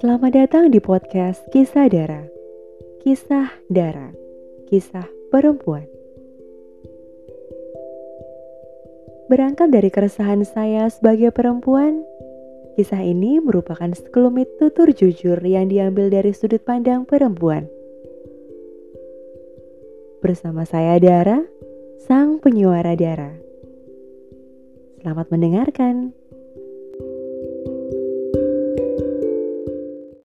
Selamat datang di podcast Kisah Dara. Kisah Dara, kisah perempuan. Berangkat dari keresahan saya sebagai perempuan, kisah ini merupakan sekelumit tutur jujur yang diambil dari sudut pandang perempuan. Bersama saya Dara, sang penyuara Dara. Selamat mendengarkan.